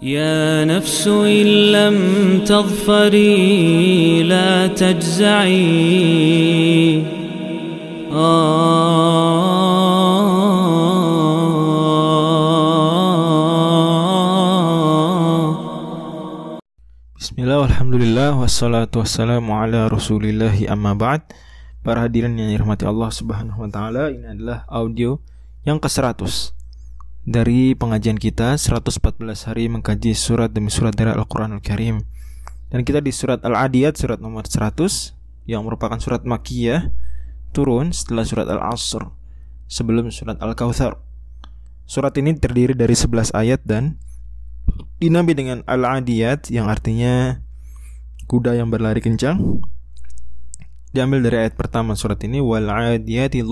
يا نفس إن لم تظفري لا تجزعي Bismillah, Alhamdulillah, wassalatu wassalamu ala rasulillahi amma ba'd Para hadirin yang dirahmati Allah subhanahu wa ta'ala Ini adalah audio yang ke-100 Dari pengajian kita 114 hari mengkaji surat demi surat dari Al-Quran Al-Karim Dan kita di surat Al-Adiyat, surat nomor 100 Yang merupakan surat Makiyah Turun setelah surat Al-Asr Sebelum surat Al-Kawthar Surat ini terdiri dari 11 ayat dan dinamai dengan al-adiyat yang artinya kuda yang berlari kencang. Diambil dari ayat pertama surat ini wal adiyati.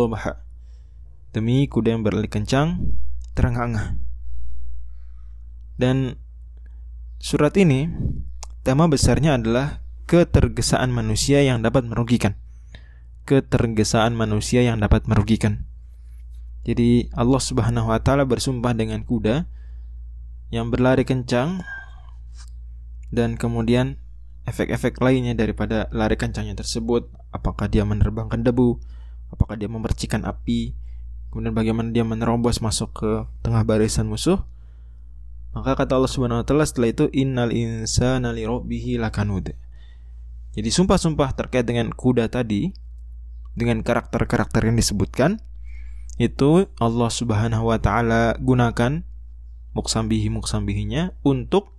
Demi kuda yang berlari kencang terengah-engah. Dan surat ini tema besarnya adalah ketergesaan manusia yang dapat merugikan. Ketergesaan manusia yang dapat merugikan. Jadi Allah Subhanahu wa taala bersumpah dengan kuda yang berlari kencang dan kemudian efek-efek lainnya daripada lari kencangnya tersebut apakah dia menerbangkan debu apakah dia memercikan api kemudian bagaimana dia menerobos masuk ke tengah barisan musuh? Maka kata Allah Subhanahu wa taala setelah itu innal insana lirabbihi lakanud. Jadi sumpah-sumpah terkait dengan kuda tadi dengan karakter-karakter yang disebutkan itu Allah Subhanahu wa taala gunakan muksambihi muksambihinya untuk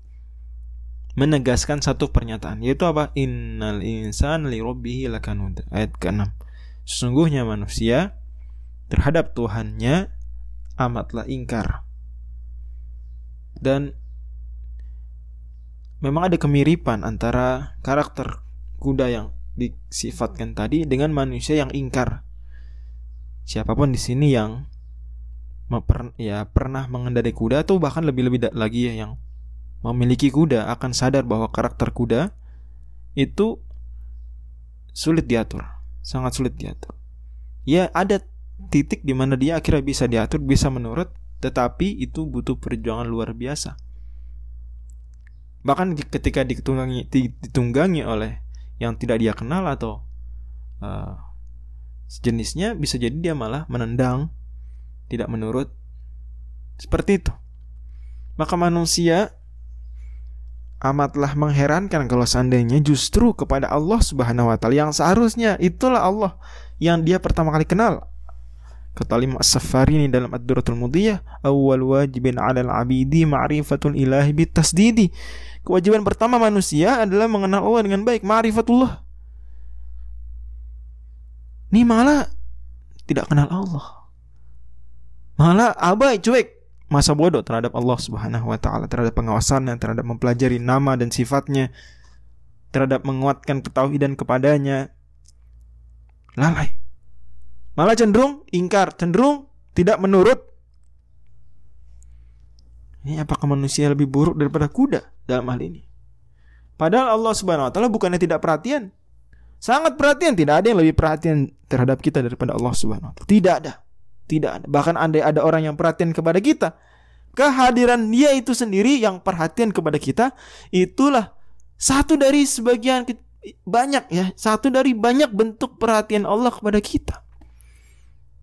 menegaskan satu pernyataan yaitu apa? Innal insana lirabbihi lakanud. Ayat ke-6 sesungguhnya manusia terhadap Tuhannya amatlah ingkar dan memang ada kemiripan antara karakter kuda yang disifatkan tadi dengan manusia yang ingkar siapa pun di sini yang ya pernah mengendarai kuda atau bahkan lebih-lebih lagi ya yang memiliki kuda akan sadar bahwa karakter kuda itu sulit diatur, sangat sulit diatur. Ya ada titik di mana dia akhirnya bisa diatur, bisa menurut, tetapi itu butuh perjuangan luar biasa. Bahkan ketika ditunggangi, ditunggangi oleh yang tidak dia kenal atau uh, sejenisnya bisa jadi dia malah menendang tidak menurut seperti itu maka manusia amatlah mengherankan kalau seandainya justru kepada Allah Subhanahu wa taala yang seharusnya itulah Allah yang dia pertama kali kenal kata Imam As-Safari ini dalam Ad-Duratul Mudiyah awal wajibin 'alal 'abidi ma'rifatul ilahi bitasdidi kewajiban pertama manusia adalah mengenal Allah dengan baik ma'rifatullah ini malah tidak kenal Allah. Malah abai cuek masa bodoh terhadap Allah Subhanahu wa taala, terhadap pengawasannya, terhadap mempelajari nama dan sifatnya, terhadap menguatkan ketauhidan kepadanya. Lalai. Malah cenderung ingkar, cenderung tidak menurut. Ini apakah manusia lebih buruk daripada kuda dalam hal ini? Padahal Allah Subhanahu wa taala bukannya tidak perhatian, sangat perhatian, tidak ada yang lebih perhatian terhadap kita daripada Allah Subhanahu wa taala. Tidak ada. Tidak ada. Bahkan andai ada orang yang perhatian kepada kita, kehadiran dia itu sendiri yang perhatian kepada kita, itulah satu dari sebagian banyak ya, satu dari banyak bentuk perhatian Allah kepada kita.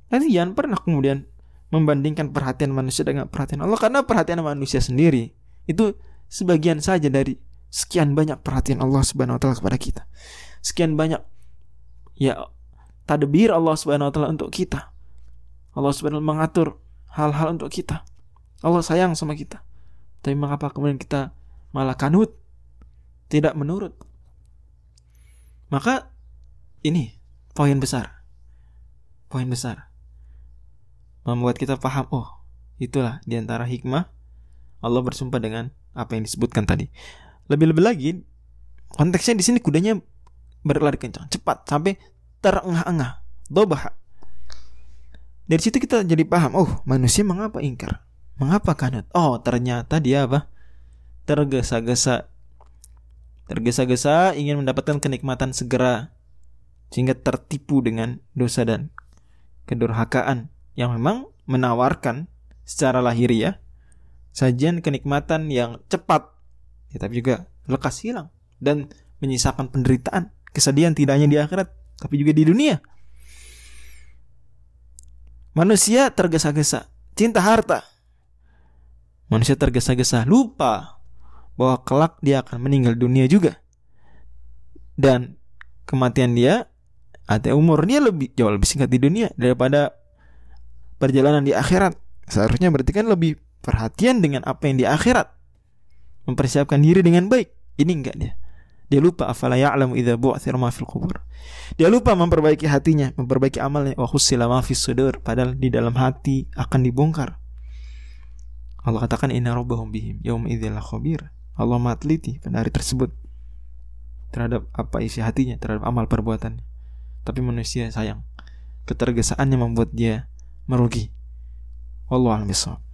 Nanti jangan pernah kemudian membandingkan perhatian manusia dengan perhatian Allah karena perhatian manusia sendiri itu sebagian saja dari sekian banyak perhatian Allah Subhanahu wa taala kepada kita. Sekian banyak ya tadbir Allah Subhanahu wa taala untuk kita. Allah Subhanahu mengatur hal-hal untuk kita. Allah sayang sama kita. Tapi mengapa kemudian kita malah kanut? Tidak menurut. Maka ini poin besar. Poin besar. Membuat kita paham, oh, itulah di antara hikmah Allah bersumpah dengan apa yang disebutkan tadi. Lebih-lebih lagi, konteksnya di sini kudanya berlari kencang, cepat sampai terengah-engah. Dobah. Dari situ kita jadi paham, oh manusia mengapa ingkar? Mengapa kanut? Oh ternyata dia apa? Tergesa-gesa. Tergesa-gesa ingin mendapatkan kenikmatan segera. Sehingga tertipu dengan dosa dan kedurhakaan. Yang memang menawarkan secara lahiriah sajian kenikmatan yang cepat, ya, tapi juga lekas hilang dan menyisakan penderitaan, kesedihan tidak hanya di akhirat, tapi juga di dunia. Manusia tergesa-gesa, cinta harta. Manusia tergesa-gesa, lupa bahwa kelak dia akan meninggal dunia juga. Dan kematian dia atau umurnya lebih jauh lebih singkat di dunia daripada perjalanan di akhirat. Seharusnya berarti kan lebih perhatian dengan apa yang di akhirat. Mempersiapkan diri dengan baik. Ini enggak dia. Dia lupa afala ya'lamu idza bu'thira ma fil. Dia lupa memperbaiki hatinya, memperbaiki amalnya. Wa fis sudur, padahal di dalam hati akan dibongkar. Allah katakan inna rabbahum bihim yaum idzil khabir. Allah maha teliti pada hari tersebut terhadap apa isi hatinya, terhadap amal perbuatannya. Tapi manusia sayang, ketergesaannya membuat dia merugi. Wallahu a'lam.